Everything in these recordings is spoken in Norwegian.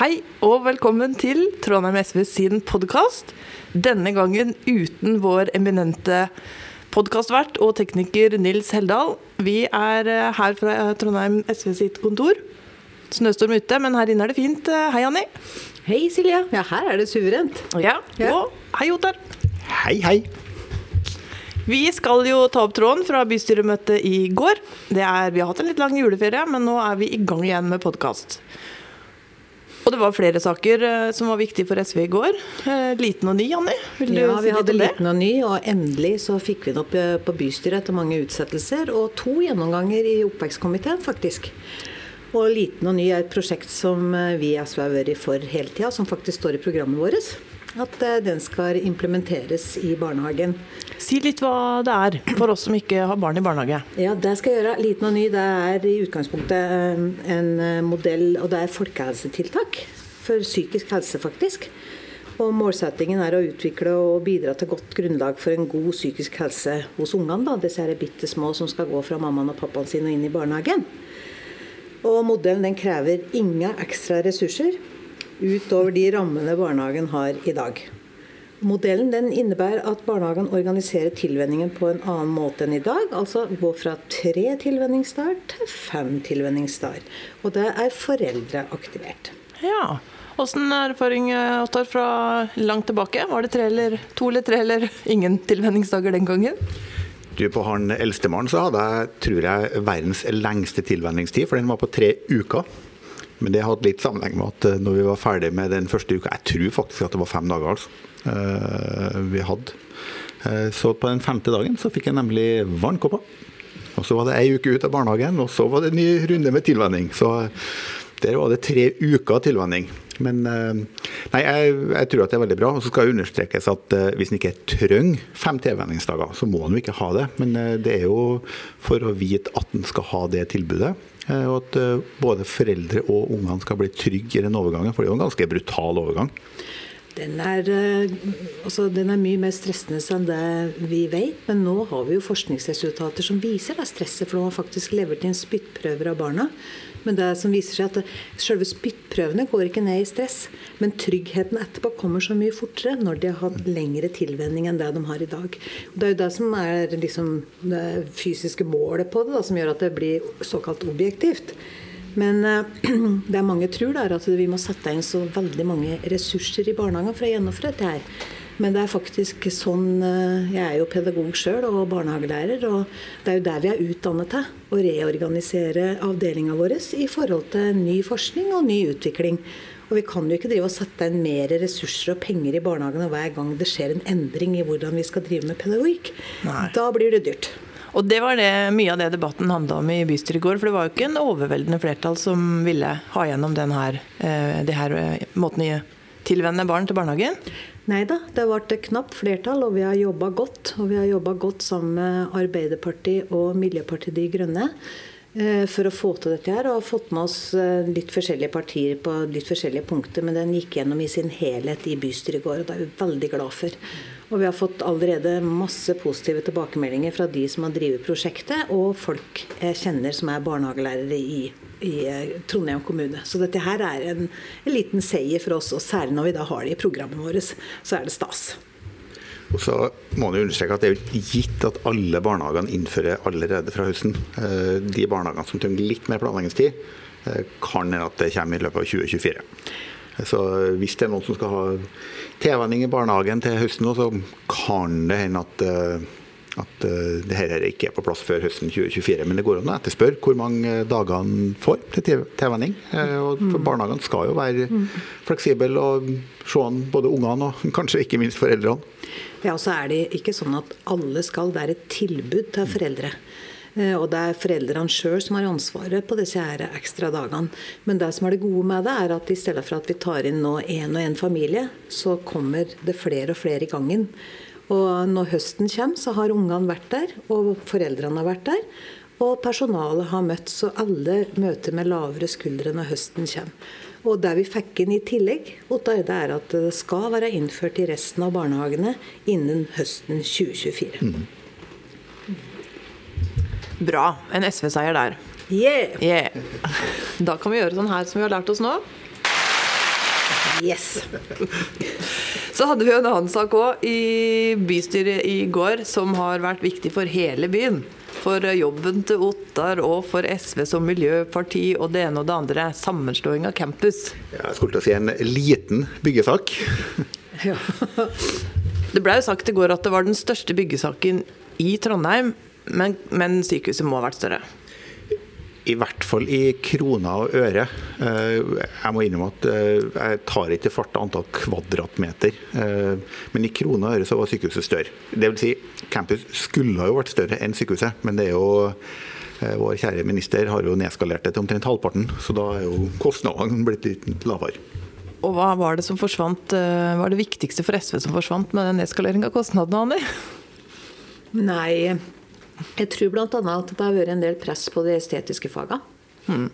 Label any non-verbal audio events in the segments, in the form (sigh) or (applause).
Hei og velkommen til Trondheim SV sin podkast. Denne gangen uten vår eminente podkastvert og tekniker Nils Heldal. Vi er eh, her fra Trondheim SV sitt kontor. Snøstorm ute, men her inne er det fint. Eh, Hei, Anni. Hei Silja. Ja, her er det suverent. Ja, Ja. Og hei, Ottar. Hei, hei. Vi skal jo ta opp tråden fra bystyremøtet i går. Det er, vi har hatt en litt lang juleferie, men nå er vi i gang igjen med podkast. Og det var flere saker eh, som var viktige for SV i går. Eh, liten og ny, Anni. Vil du Ja, si vi hadde liten og ny, og endelig så fikk vi den opp eh, på bystyret etter mange utsettelser, og to gjennomganger i oppvekstkomiteen, faktisk. Og Liten og ny er et prosjekt som vi i SV har vært for hele tida, som faktisk står i programmet vårt. At eh, den skal implementeres i barnehagen. Si litt hva det er for oss som ikke har barn i barnehage. Ja, det skal jeg gjøre. Liten og ny det er i utgangspunktet eh, en eh, modell, og det er folkehelsetiltak for psykisk helse, faktisk. Og Målsettingen er å utvikle og bidra til godt grunnlag for en god psykisk helse hos ungene. da, Disse er bitte små som skal gå fra mammaen og pappaen sin og inn i barnehagen. Og Modellen den krever ingen ekstra ressurser utover de rammene barnehagen har i dag. Modellen den innebærer at barnehagen organiserer tilvenningen på en annen måte enn i dag. Altså gå fra tre tilvenningsdager til fem tilvenningsdager. Og det er foreldreaktivert. Ja. Åssen erfaring eh, Ottar, fra langt tilbake? Var det tre eller, to eller tre eller ingen tilvenningsdager den gangen? Du, på han eldstemann så hadde jeg, tror jeg, verdens lengste tilvenningstid, for den var på tre uker. Men det hadde litt sammenheng med at eh, når vi var ferdig med den første uka Jeg tror faktisk at det var fem dager, altså. eh, vi hadde. Eh, så på den femte dagen så fikk jeg nemlig vannkopper. Og så var det ei uke ut av barnehagen, og så var det en ny runde med tilvenning. Så der var det tre uker tilvenning. Men nei, jeg, jeg tror at det er veldig bra. Og så skal det understrekes at hvis en ikke trenger fem tilvenningsdager, så må en jo ikke ha det. Men det er jo for å vite at en skal ha det tilbudet. Eh, Og at eh, både foreldre og ungene skal bli trygge i den overgangen, for det er jo en ganske brutal overgang. Den er, eh, altså, den er mye mer stressende enn det vi vet. Men nå har vi jo forskningsresultater som viser det stresset. For de har faktisk levert inn spyttprøver av barna. Men det som viser seg at selve spyttprøvene går ikke ned i stress. Men tryggheten etterpå kommer så mye fortere når de har hatt lengre tilvenning enn det de har i dag. Det er jo det som er liksom, det fysiske målet på det, da, som gjør at det blir såkalt objektivt. Men eh, (clears throat) det mange tror, er at vi må sette inn så veldig mange ressurser i barnehagen for å gjennomføre dette her. Men det er faktisk sånn eh, Jeg er jo pedagog sjøl og barnehagelærer. Og det er jo der vi er utdannet til. Å reorganisere avdelinga vår i forhold til ny forskning og ny utvikling. Og vi kan jo ikke drive og sette inn mer ressurser og penger i barnehagene hver gang det skjer en endring i hvordan vi skal drive med pedagogikk. Nei. Da blir det dyrt. Og det var det, mye av det debatten handla om i bystyret i går. For det var jo ikke en overveldende flertall som ville ha gjennom den her, eh, det her eh, måten å tilvenne barn til barnehagen. Nei da, det vært et knapt flertall, og vi har jobba godt. Og vi har jobba godt sammen med Arbeiderpartiet og Miljøpartiet De Grønne eh, for å få til dette her. Og har fått med oss litt forskjellige partier på litt forskjellige punkter, men den gikk gjennom i sin helhet i bystyret i går, og det er vi veldig glad for. Og vi har fått allerede masse positive tilbakemeldinger fra de som har drevet prosjektet, og folk jeg kjenner som er barnehagelærere i, i eh, Trondheim kommune. Så dette her er en, en liten seier for oss, og særlig når vi da har det i programmet vårt, så er det stas. Og så må man understreke at det er gitt at alle barnehagene innfører allerede fra høsten. Eh, De barnehagene som trenger litt mer planleggingstid, eh, kan at det kommer i løpet av 2024. Så hvis det er noen som skal ha tilvenning i barnehagen til høsten så kan det hende at, eh, at eh, det her ikke er på plass før høsten 2024. Men det går an å etterspørre hvor mange dager han får til til- tilvenning. Eh, Og for barnehagene skal jo være fleksible og se an både ungene og (laughs) kanskje ikke minst foreldrene. Ja, og så er det ikke sånn at alle skal. Det er et tilbud til foreldre. Eh, Og det er foreldrene sjøl som har ansvaret på disse her ekstra dagene. Men det som er det gode med det, er at i stedet for at vi tar inn nå én og én familie, så kommer det flere og flere i gangen. Og når høsten kommer, så har ungene vært der, og foreldrene har vært der. Og personalet har møtt, så alle møter med lavere skuldre når høsten kommer. Og det vi fikk inn i tillegg, det er at det skal være innført i resten av barnehagene innen høsten 2024. Bra. En SV-seier der. Yeah! Yeah. Da kan vi gjøre sånn her som vi har lært oss nå. Yes. Så hadde vi en annen sak òg i bystyret i går som har vært viktig for hele byen. For jobben til Ottar og for SV som miljøparti og det ene og det andre. Sammenslåing av campus. Jeg skulle til å si en liten byggesak. Ja. Det ble jo sagt i går at det var den største byggesaken i Trondheim, men, men sykehuset må ha vært større. I hvert fall i kroner og øre. Eh, Jeg må innrømme at eh, jeg tar ikke farta antall kvadratmeter. Eh, Men i kroner og øre så var sykehuset større. Det vil si, campus skulle jo vært større enn sykehuset, men det er jo vår kjære minister har jo nedskalert det til omtrent halvparten, så da er jo kostnadene blitt litt lavere. Og hva var det som forsvant, hva er det viktigste for SV som forsvant med den nedskaleringa av kostnadene, Anni? Nei, jeg tror bl.a. at det har vært en del press på de estetiske fagene.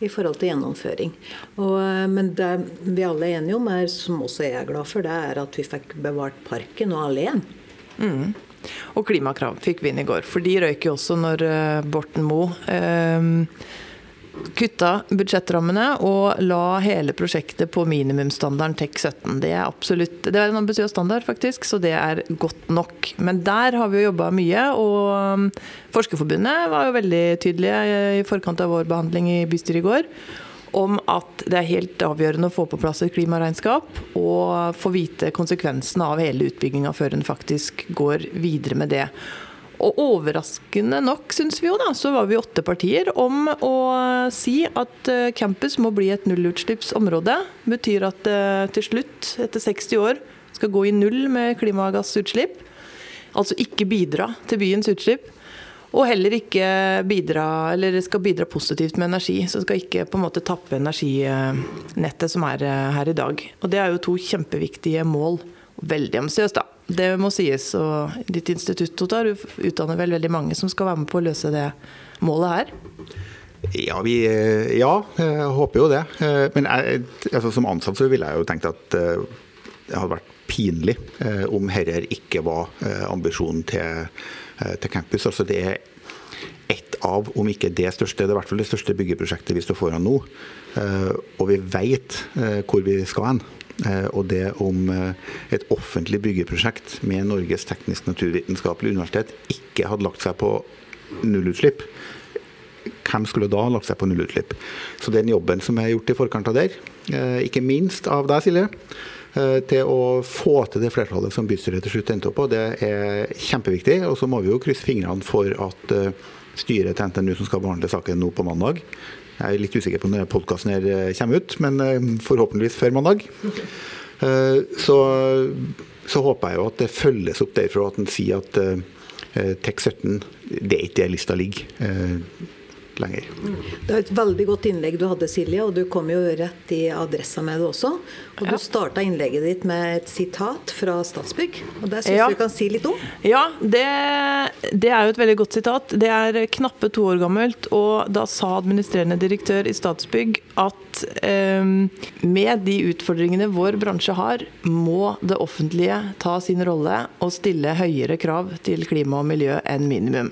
I forhold til gjennomføring. Og, eh, men det vi alle er enige om, er, som også jeg er glad for, det er at vi fikk bevart parken og alleen. Og klimakrav fikk vi inn i går. For de røyk jo også når eh, Borten Moe eh, kutta budsjettrammene og la hele prosjektet på minimumsstandarden TEK17. Det er absolutt, det er en ambisiøs standard, faktisk, så det er godt nok. Men der har vi jo jobba mye, og Forskerforbundet var jo veldig tydelige i forkant av vår behandling i bystyret i går om at det er helt avgjørende å få på plass et klimaregnskap og få vite konsekvensene av hele utbygginga før en faktisk går videre med det. Og overraskende nok, syns vi jo da, så var vi åtte partier om å si at eh, campus må bli et nullutslippsområde. Betyr at det til slutt, etter 60 år, skal gå i null med klimagassutslipp. Altså ikke bidra til byens utslipp. Og heller ikke bidra, eller skal bidra positivt med energi. Så skal ikke på en måte tappe energinettet som er eh, her i dag. Og det er jo to kjempeviktige mål. Veldig ambisiøst, da. Det må sies. Og ditt institutt Otar, du utdanner vel veldig mange som skal være med på å løse det målet her? Ja, vi, ja, jeg håper jo det. Eh, Men jeg, altså, som ansatt så ville jeg jo tenkt at eh, det hadde vært pinlig eh, om dette ikke var ambisjonen til, til campus. Altså, det er ett av, om ikke det største, det er i hvert fall det største byggeprosjektet vi står foran nå. Og vi vet hvor vi skal hen. Og det om et offentlig byggeprosjekt med Norges teknisk-naturvitenskapelige universitet ikke hadde lagt seg på nullutslipp, hvem skulle da lagt seg på nullutslipp? Så den jobben som er gjort i forkant av der, eh, ikke minst av deg, Silje, eh, til å få til det flertallet som bystyret til slutt endte opp på, det er kjempeviktig. Og så må vi jo krysse fingrene for at eh, styret til NTNU som skal behandle saken nå på mandag, jeg er litt usikker på når podkasten her kommer ut, men forhåpentligvis før mandag. Så, så håper jeg jo at det følges opp derfra at en sier at TEK17 det er ikke der lista ligger lenger. Det er et veldig godt innlegg du hadde, Silje, og du kom jo rett i adressa med det også. Og Ja. du starta innlegget ditt med et sitat fra Statsbygg, og det syns Ja. du kan si litt om. Ja, det, det er jo et veldig godt sitat. Det er knappe to år gammelt, og da sa administrerende direktør i Statsbygg at eh, med de utfordringene vår bransje har, må det offentlige ta sin rolle og stille høyere krav til klima og miljø enn minimum.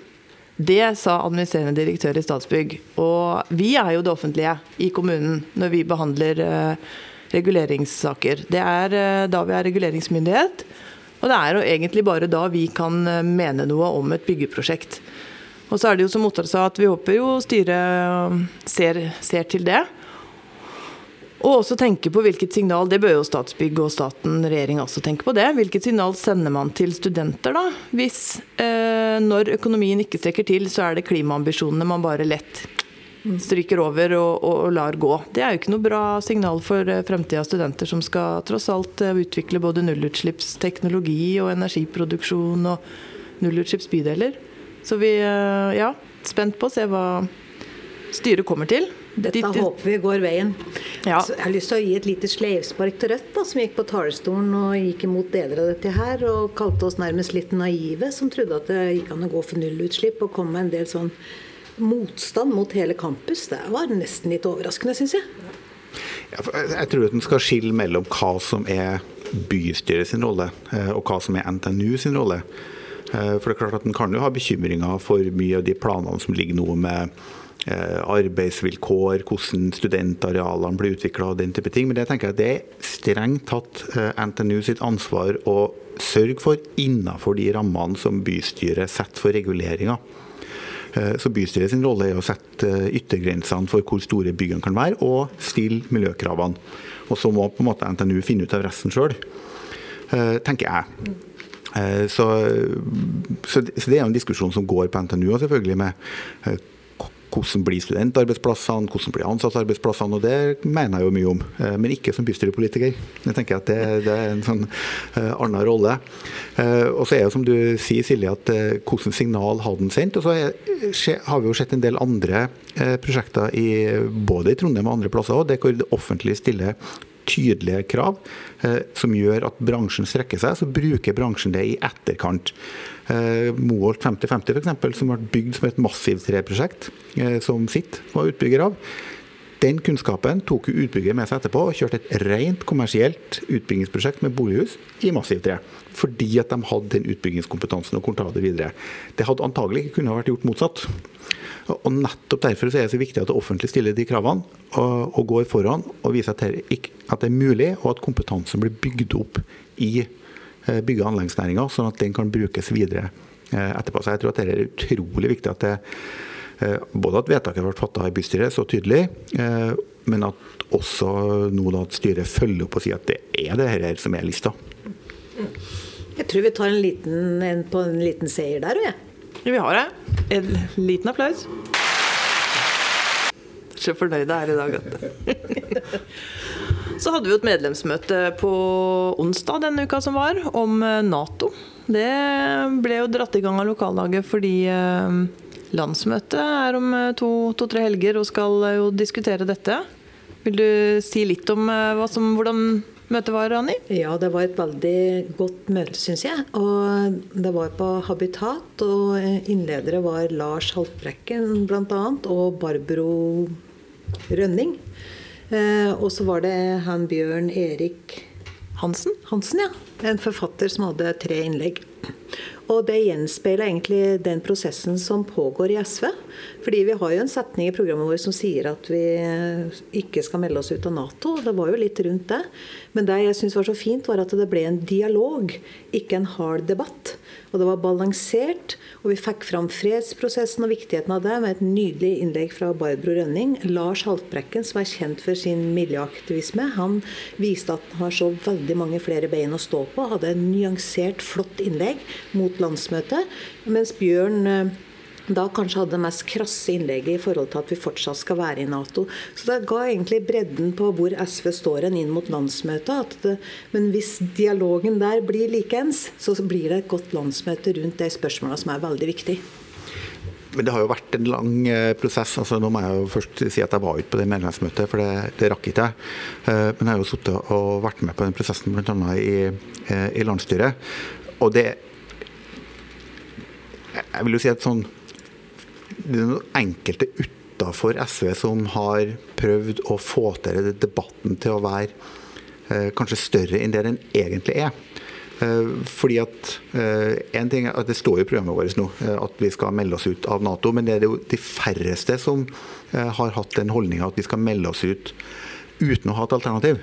Det sa administrerende direktør i Statsbygg. Og vi er jo det offentlige i kommunen når vi behandler eh, reguleringssaker. Det er eh, da vi er reguleringsmyndighet. Og det er jo egentlig bare da vi kan eh, mene noe om et byggeprosjekt. Og så er det jo som Ottar sa, at vi håper jo styret ser, ser til det. Og også tenke på hvilket signal, det bør jo Statsbygg og staten, regjeringa også tenke på det. Hvilket signal sender man til studenter, da? Hvis eh, når økonomien ikke strekker til, så er det klimaambisjonene man bare lett stryker over og, og, og lar gå. Det er jo ikke noe bra signal for eh, fremtidas studenter som skal tross alt eh, utvikle både nullutslippsteknologi og energiproduksjon og nullutslippsbydeler. Så vi eh, ja, spent på å se hva styret kommer til. Dette Ditt- håper vi går veien. Ja. Så jeg har lyst til å gi et lite sleivspark til Rødt, da, som gikk på talerstolen og gikk imot deler av dette her, og kalte oss nærmest litt naive, som trodde at det gikk an å gå for nullutslipp, og kom med en del sånn motstand mot hele campus. Det var nesten litt overraskende, syns jeg. Jeg- Jeg tror at en skal skille mellom hva som er bystyret sin rolle, eh, og hva som er NTNU sin rolle. Eh, For det er klart at En kan jo ha bekymringer for mye av de planene som ligger nå med arbeidsvilkår, hvordan studentarealene blir utvikla og den type ting. Men det tenker jeg det er strengt tatt NTNU sitt ansvar å sørge for innenfor de rammene som bystyret setter for reguleringa. Så Bystyret sin rolle er å sette yttergrensene for hvor store byggene kan være, og stille miljøkravene. Og Så må på en måte NTNU finne ut av resten sjøl, tenker jeg. Eh, så, så, det er jo en diskusjon som går på NTNU og selvfølgelig med eh, hvordan blir studentarbeidsplassene, hvordan blir ansattarbeidsplassene, og det mener jeg jo mye om. Eh, men ikke som bystyrepolitiker. Jeg tenker at det, det er en sånn uh, annen rolle. Uh, og så er det som du sier, Silje, at hvordan signal hadde den sendt? Og så har vi jo sett en del andre prosjekter i, både i Trondheim og andre plasser òg, hvor det offentlige stiller tydelige krav eh, som gjør at bransjen strekker seg, så bruker bransjen det i etterkant. Eh, Moholt 5050 f.eks., som ble bygd som et massivtreprosjekt, eh, som sitt var utbygger av. Den kunnskapen tok utbygger med seg etterpå og kjørte et rent kommersielt utbyggingsprosjekt med bolighus i massivtre. Fordi at de hadde den utbyggingskompetansen og kunne ta det videre. Det hadde antagelig ikke kunnet vært gjort motsatt. Og Nettopp derfor er det så viktig at det offentlige stiller de kravene og, går foran og viser at det, er mulig, og at kompetansen blir bygd opp i bygge- og anleggsnæringa, sånn at den kan brukes videre eh, etterpå. Så jeg tror at det er utrolig viktig at det, eh, både at vedtaket ble fatta i bystyret så tydelig, men at også nå da at styret følger opp og sier at det er det her som er lista. Jeg tror vi tar en liten, en på en liten seier der, og Ja, Vi har det. En liten applaus. (laughs) Så fornøyde er i dag, vet (laughs) Så hadde vi jo et medlemsmøte på onsdag denne uka som var, om eh, Nato. Det ble jo dratt i gang av lokallaget fordi eh, landsmøtet er om eh, to-tre to, helger og skal jo diskutere dette. Vil du si litt om som, hvordan møtet var, Rani? Ja, det var et veldig godt møte, syns jeg. Og det var på Habitat, og innledere var Lars Haltbrekken bl.a. og Barbro Rønning. Eh, og så var det han Bjørn Erik Hansen. Hansen, ja. En forfatter som hadde tre innlegg. Og det gjenspeiler egentlig den prosessen som pågår i SV. Fordi vi har jo en setning i programmet vårt som sier at vi ikke skal melde oss ut av Nato. Det var jo litt rundt det. Men det jeg syns var så fint, var at det ble en dialog, ikke en hard debatt. Og det var balansert, og vi fikk fram fredsprosessen og viktigheten av det med et nydelig innlegg fra Barbro Rønning. Lars Haltbrekken, som er kjent for sin miljøaktivisme, han viste at han har så veldig mange flere bein å stå på. Hadde en nyansert, flott innlegg mot landsmøtet. Mens Bjørn eh, da kanskje hadde det mest krasse innlegget i forhold til at vi fortsatt skal være i Nato. Så det ga egentlig bredden på hvor SV står en inn mot landsmøtet. Det, men hvis dialogen der blir likeens, så blir det et godt landsmøte rundt de spørsmålene som er veldig viktige. Men det har jo vært en lang eh, prosess. altså Nå må jeg jo først si at jeg var ikke på det medlemsmøtet, for det, det rakk ikke jeg. Eh, men jeg har jo sittet og vært med på den prosessen bl.a. I, eh, i landsstyret. Og det Jeg vil jo si at sånn enkelte utafor SV som har prøvd å få til debatten til å være eh, kanskje større enn det den egentlig er. Eh, fordi at eh, en ting er at Det står i programmet vårt nå eh, at vi skal melde oss ut av Nato, men det er jo de færreste som eh, har hatt den holdninga at vi skal melde oss ut uten å ha et alternativ.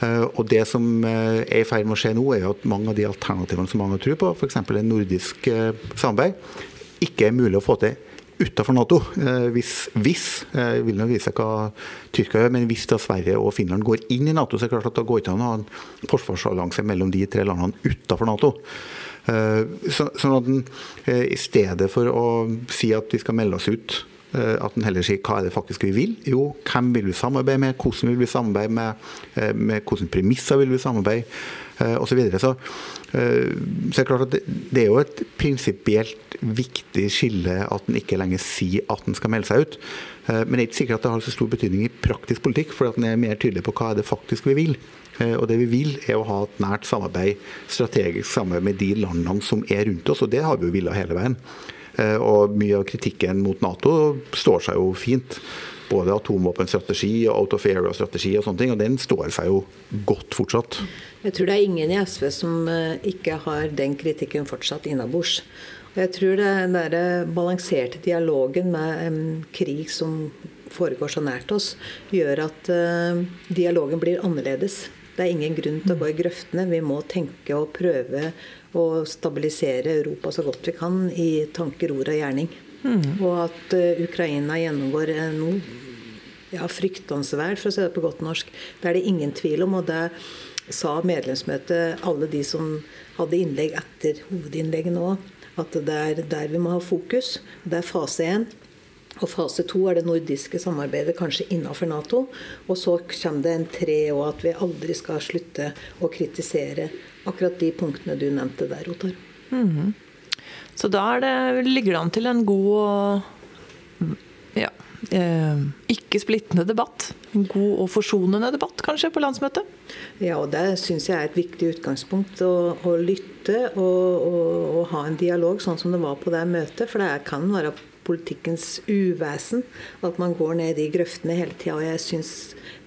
Eh, og Det som er i ferd med å skje nå, er at mange av de alternativene som mange tror på, f.eks. nordisk samarbeid, ikke er mulig å få til utenfor Nato. Eh, hvis, hvis jeg vil nok vise hva Tyrkia gjør, men hvis da Sverige og Finland går inn i Nato, så er det klart at da går ikke an å ha en forsvarsallianse mellom de tre landene utenfor Nato. Eh, så, sånn at en eh, i stedet for å si at vi skal melde oss ut, at en heller sier hva er det faktisk vi vil. Jo, hvem vil vi samarbeide med, hvordan vil vi samarbeide med, med hvilke premisser vil vi samarbeide osv. Så, videre. så Eh, så det er klart at det er jo et prinsipielt viktig skille at en ikke lenger sier at en skal melde seg ut. Eh, men det er ikke sikkert at det har så stor betydning i praktisk politikk, for at en er mer tydelig på hva er det faktisk vi vil. Eh, og det vi vil, er å ha et nært samarbeid, strategisk samarbeid med de landene som er rundt oss, og det har vi jo villet hele veien. Og mye av kritikken mot Nato står seg jo fint både atomvåpenstrategi og out of area-strategi og sånne ting, og den står seg jo godt fortsatt. Jeg tror det er ingen i SV som eh, ikke har den kritikken fortsatt innabords. Jeg tror den der balanserte dialogen med en krig som foregår så nært oss, gjør at uh, dialogen blir annerledes. Det er ingen grunn til å gå i grøftene. Vi må tenke og prøve å stabilisere Europa så godt vi kan i tanker, ord og gjerning. Mm. Og at uh, Ukraina gjennomgår nå ja, fryktansvært, for å si det på godt norsk. Det er det ingen tvil om. og det sa medlemsmøtet, alle de som hadde innlegg etter hovedinnlegget nå, at det er der vi må ha fokus. Det er fase én. Og fase to er det nordiske samarbeidet, kanskje innenfor Nato. Og så kommer det en tre, og at vi aldri skal slutte å kritisere akkurat de punktene du nevnte der, Otar. Mm -hmm. Så da det, ligger det an til en god og ja, eh, ikke splittende debatt. En god og forsonende debatt, kanskje, på landsmøtet? Ja, og det syns jeg er et viktig utgangspunkt. Å, å lytte og, og, og, ha en dialog, sånn som det var på det møtet. For det kan være politikkens uvesen. At man går ned i grøftene hele tida. Jeg syns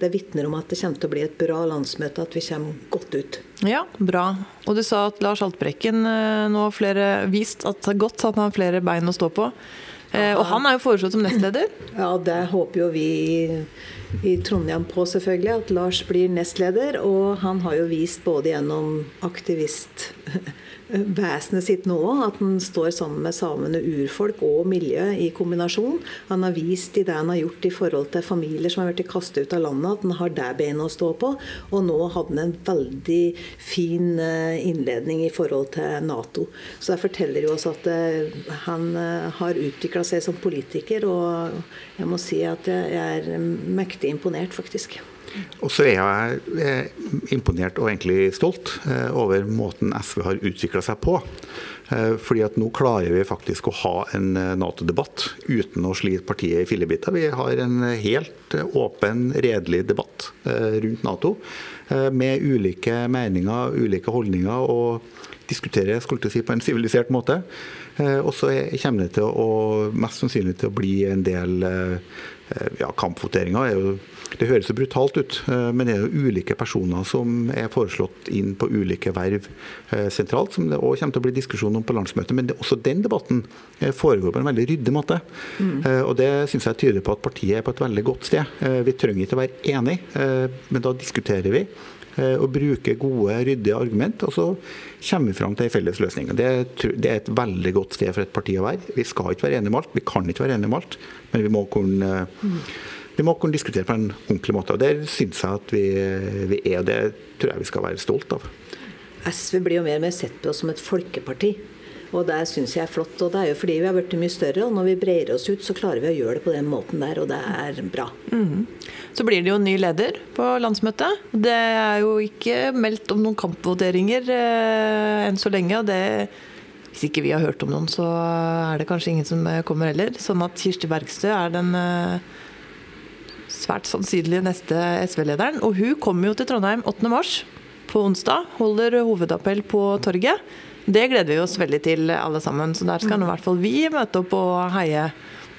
det vitner om at det kommer til å bli et bra landsmøte, at vi kommer godt ut. Ja, bra. Og du sa at Lars Haltbrekken eh, nå har flere, vist at det er godt at han har flere bein å stå på. Eh, og han er jo foreslått som nestleder? (laughs) Ja, det håper jo vi i, i Trondheim på, selvfølgelig. At Lars blir nestleder. Og han har jo vist både gjennom aktivist (laughs) vesenet sitt nå òg. At han står sammen med samene, urfolk og miljø i kombinasjon. Han har vist i det han har gjort i forhold til familier som har blitt kastet ut av landet, at han har det benet å stå på. Og nå hadde han en veldig fin eh, innledning i forhold til Nato. Så det forteller jo oss at eh, han eh, har utvikla seg som politiker, og jeg må si at jeg er mektig imponert, faktisk. Og så er jeg imponert og egentlig stolt eh, over måten SV har utvikla seg på. Eh, fordi at nå klarer vi faktisk å ha en eh, Nato-debatt uten å slite partiet i fillebiter. Vi har en helt åpen, redelig debatt rundt Nato med ulike meninger, ulike holdninger. og diskutere skulle si, på en sivilisert måte. Og så kommer det til å, mest sannsynlig til å bli en del ja, kampvoteringer. Det høres så brutalt ut, eh, men det er jo ulike personer som er foreslått inn på ulike verv eh, sentralt, som det òg kommer til å bli diskusjon om på landsmøtet. Men det, også den debatten eh, foregår på en veldig ryddig måte. Mm. Og Det syns jeg tyder på at partiet er på et veldig godt sted. Vi trenger ikke å være enige, men da diskuterer vi og bruker gode, ryddige argument, og så kommer vi fram til en felles løsning. Det, det, er et veldig godt sted for et parti å være. Vi skal ikke være enige om alt, vi kan ikke være enige om alt, men vi må kunne mm vi må kunne diskutere på en ordentlig måte. og Det syns jeg at vi, vi, er, og det tror jeg vi skal være stolt av. SV blir jo mer og mer sett på som et folkeparti. Og det syns jeg er flott. Og det er jo fordi vi har blitt mye større, og når vi breier oss ut, så klarer vi å gjøre det på den måten der, og det er bra. Mm. Så blir det jo ny leder på landsmøtet. Det er jo ikke meldt om noen kampvoteringer eh, enn så lenge. og det hvis ikke vi har hørt om noen, så er det kanskje ingen som kommer heller. Sånn at Kirsti Bergstø er den eh, svært sannsynlig neste SV-lederen. Og hun kommer jo til Trondheim 8. mars, på onsdag. Holder hovedappell på torget. Det gleder vi oss veldig til alle sammen. Så der skal nå i hvert fall vi møte opp og heie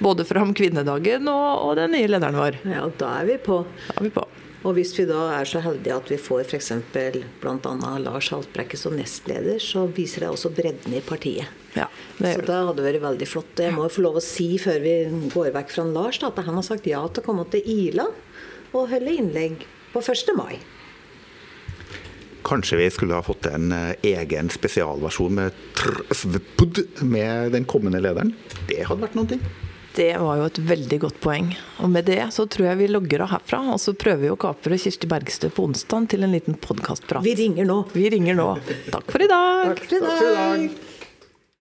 både fram kvinnedagen og, og den nye lederen vår. Ja, da er vi på. Da er vi på. Og hvis vi da er så heldige at vi får f.eks. bl.a. Lars Haltbrekke som nestleder, så viser det også bredden i partiet. Ja, det så det hadde vært veldig flott. Jeg må jo få lov å si før vi går vekk fra Lars, da, at han har sagt ja til å komme til Ila og holde innlegg på 1. mai. Kanskje vi skulle ha fått en eh, egen spesialversjon med, med den kommende lederen. Det hadde vært noe. Det var jo et veldig godt poeng. Og med det så tror jeg vi logger av herfra. Og så prøver vi å kapre Kirsti Bergstø på onsdag til en liten podkastprat. Vi ringer nå. Vi ringer nå. Takk for i dag. Takk for i dag.